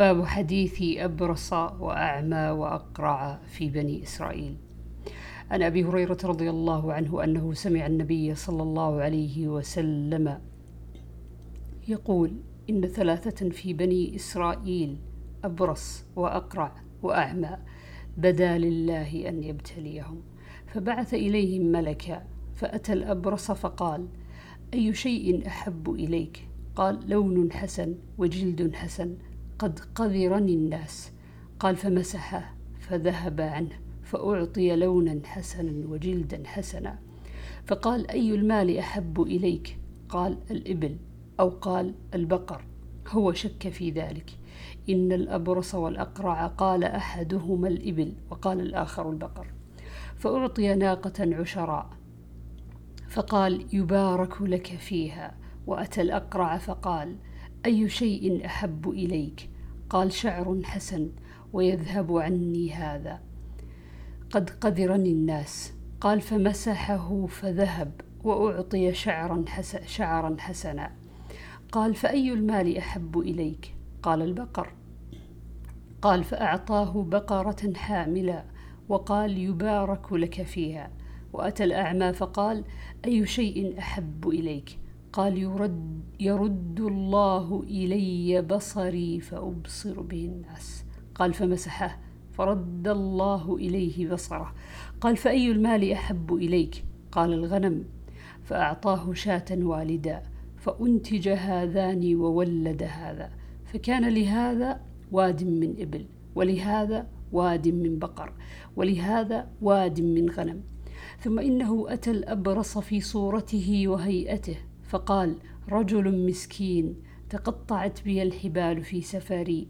باب حديث أبرص وأعمى وأقرع في بني إسرائيل. عن أبي هريرة رضي الله عنه أنه سمع النبي صلى الله عليه وسلم يقول إن ثلاثة في بني إسرائيل أبرص وأقرع وأعمى بدا لله أن يبتليهم. فبعث إليهم ملكا فأتى الأبرص فقال أي شيء أحب إليك؟ قال لون حسن وجلد حسن قد قذرني الناس. قال فمسحه فذهب عنه فأعطي لونا حسنا وجلدا حسنا. فقال أي المال أحب إليك؟ قال الإبل أو قال البقر. هو شك في ذلك. إن الأبرص والأقرع قال أحدهما الإبل وقال الآخر البقر. فأعطي ناقة عشراء. فقال يبارك لك فيها. وأتى الأقرع فقال أي شيء أحب إليك؟ قال شعر حسن ويذهب عني هذا. قد قذرني الناس. قال فمسحه فذهب وأعطي شعرا, حس شعرا حسنا. قال فأي المال أحب إليك؟ قال البقر. قال فأعطاه بقرة حاملة وقال يبارك لك فيها. وأتى الأعمى فقال أي شيء أحب إليك؟ قال يرد, يرد الله إلي بصري فأبصر به الناس. قال فمسحه فرد الله إليه بصره. قال فأي المال أحب إليك؟ قال الغنم. فأعطاه شاة والدا فأنتج هذان وولد هذا. فكان لهذا واد من إبل ولهذا واد من بقر ولهذا واد من غنم. ثم إنه أتى الأبرص في صورته وهيئته. فقال رجل مسكين تقطعت بي الحبال في سفري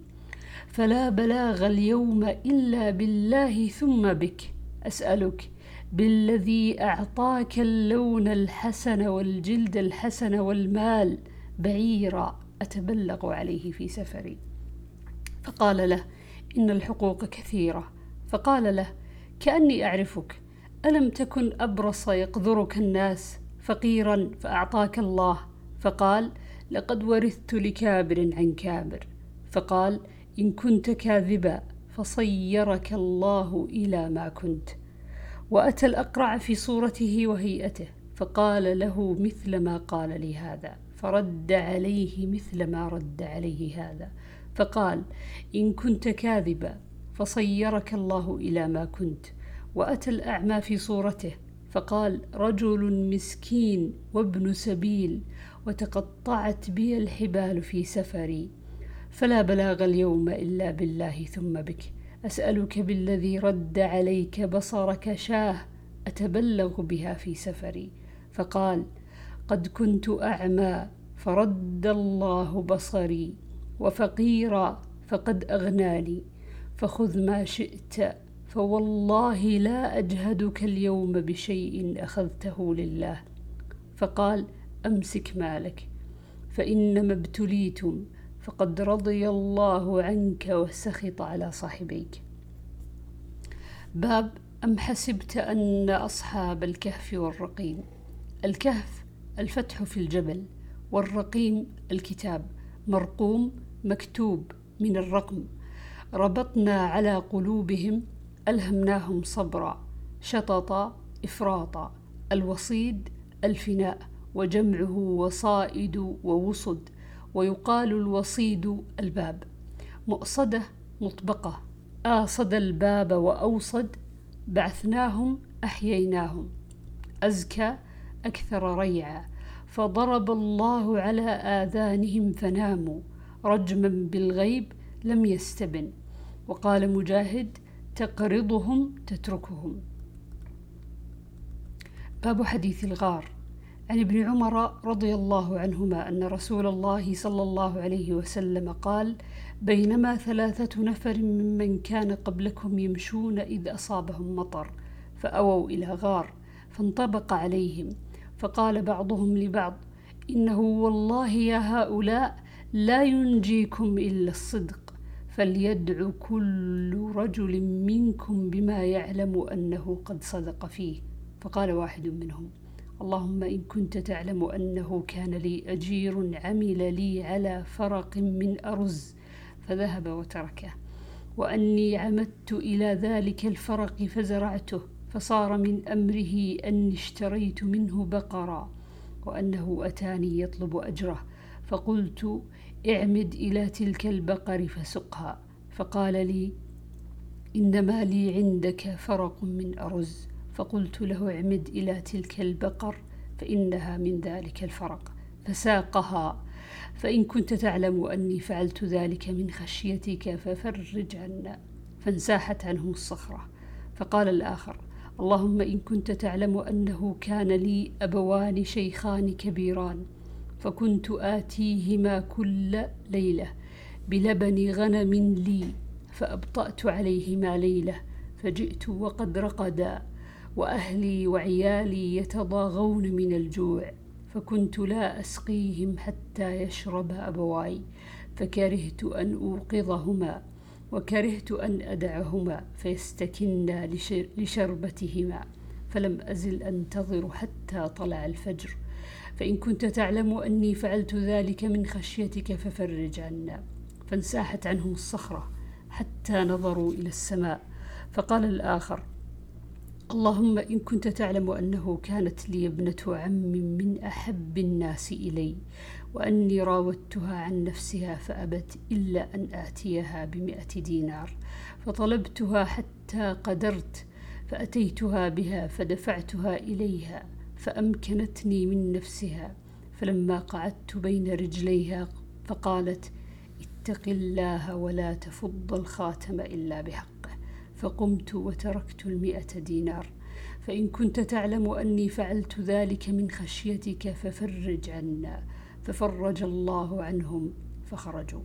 فلا بلاغ اليوم إلا بالله ثم بك أسألك بالذي أعطاك اللون الحسن والجلد الحسن والمال بعيرا أتبلغ عليه في سفري. فقال له إن الحقوق كثيرة. فقال له كأني أعرفك ألم تكن أبرص يقذرك الناس؟ فقيرا فأعطاك الله. فقال لقد ورثت لكابر عن كابر. فقال إن كنت كاذبا فصيرك الله إلى ما كنت. وأتى الأقرع في صورته وهيئته فقال له مثل ما قال لي هذا. فرد عليه مثل ما رد عليه هذا. فقال إن كنت كاذبا فصيرك الله إلى ما كنت. وأتى الأعمى في صورته فقال رجل مسكين وابن سبيل وتقطعت بي الحبال في سفري فلا بلاغ اليوم إلا بالله ثم بك. أسألك بالذي رد عليك بصرك شاه أتبلغ بها في سفري. فقال قد كنت أعمى فرد الله بصري وفقيرا فقد أغناني فخذ ما شئت فوالله لا أجهدك اليوم بشيء أخذته لله. فقال أمسك مالك فإنما ابتليتم فقد رضي الله عنك وسخط على صاحبيك. باب أم حسبت أن أصحاب الكهف والرقيم؟ الكهف الفتح في الجبل والرقيم الكتاب مرقوم مكتوب من الرقم. ربطنا على قلوبهم ألهمناهم صبرا شططا إفراطا الوصيد الفناء وجمعه وصائد ووصد ويقال الوصيد الباب. مؤصدة مطبقة. آصد الباب وأوصد بعثناهم أحييناهم. أزكى أكثر ريعا. فضرب الله على آذانهم فناموا. رجما بالغيب لم يستبن. وقال مجاهد تقرضهم تتركهم. باب حديث الغار. عن ابن عمر رضي الله عنهما أن رسول الله صلى الله عليه وسلم قال بينما ثلاثة نفر ممن كان قبلكم يمشون إذ أصابهم مطر فأووا إلى غار فانطبق عليهم فقال بعضهم لبعض إنه والله يا هؤلاء لا ينجيكم إلا الصدق. فليدع كل رجل منكم بما يعلم أنه قد صدق فيه. فقال واحد منهم اللهم إن كنت تعلم أنه كان لي أجير عمل لي على فرق من أرز فذهب وتركه. وأني عمدت إلى ذلك الفرق فزرعته فصار من أمره أني اشتريت منه بقرا وأنه أتاني يطلب أجره. فقلت اعمد إلى تلك البقر فسقها. فقال لي إنما لي عندك فرق من أرز. فقلت له اعمد إلى تلك البقر فإنها من ذلك الفرق. فساقها. فإن كنت تعلم أني فعلت ذلك من خشيتك ففرج عنا. فانساحت عنه الصخرة. فقال الآخر اللهم إن كنت تعلم أنه كان لي أبوان شيخان كبيران. فكنت آتيهما كل ليلة بلبن غنم لي فأبطأت عليهما ليلة فجئت وقد رقدا وأهلي وعيالي يتضاغون من الجوع فكنت لا أسقيهم حتى يشرب أبواي فكرهت أن أوقظهما وكرهت أن أدعهما فيستكنا لشربتهما. فلم أزل أنتظر حتى طلع الفجر. فإن كنت تعلم أني فعلت ذلك من خشيتك ففرج عنا. فانساحت عنهم الصخرة حتى نظروا إلى السماء. فقال الآخر اللهم إن كنت تعلم أنه كانت لي ابنة عم من أحب الناس إلي وأني راودتها عن نفسها فأبت إلا أن آتيها بمئة دينار. فطلبتها حتى قدرت فأتيتها بها فدفعتها إليها فأمكنتني من نفسها فلما قعدت بين رجليها فقالت اتق الله ولا تفض الخاتم إلا بحقه فقمت وتركت المئة دينار فإن كنت تعلم أني فعلت ذلك من خشيتك ففرج عنا ففرج الله عنهم فخرجوا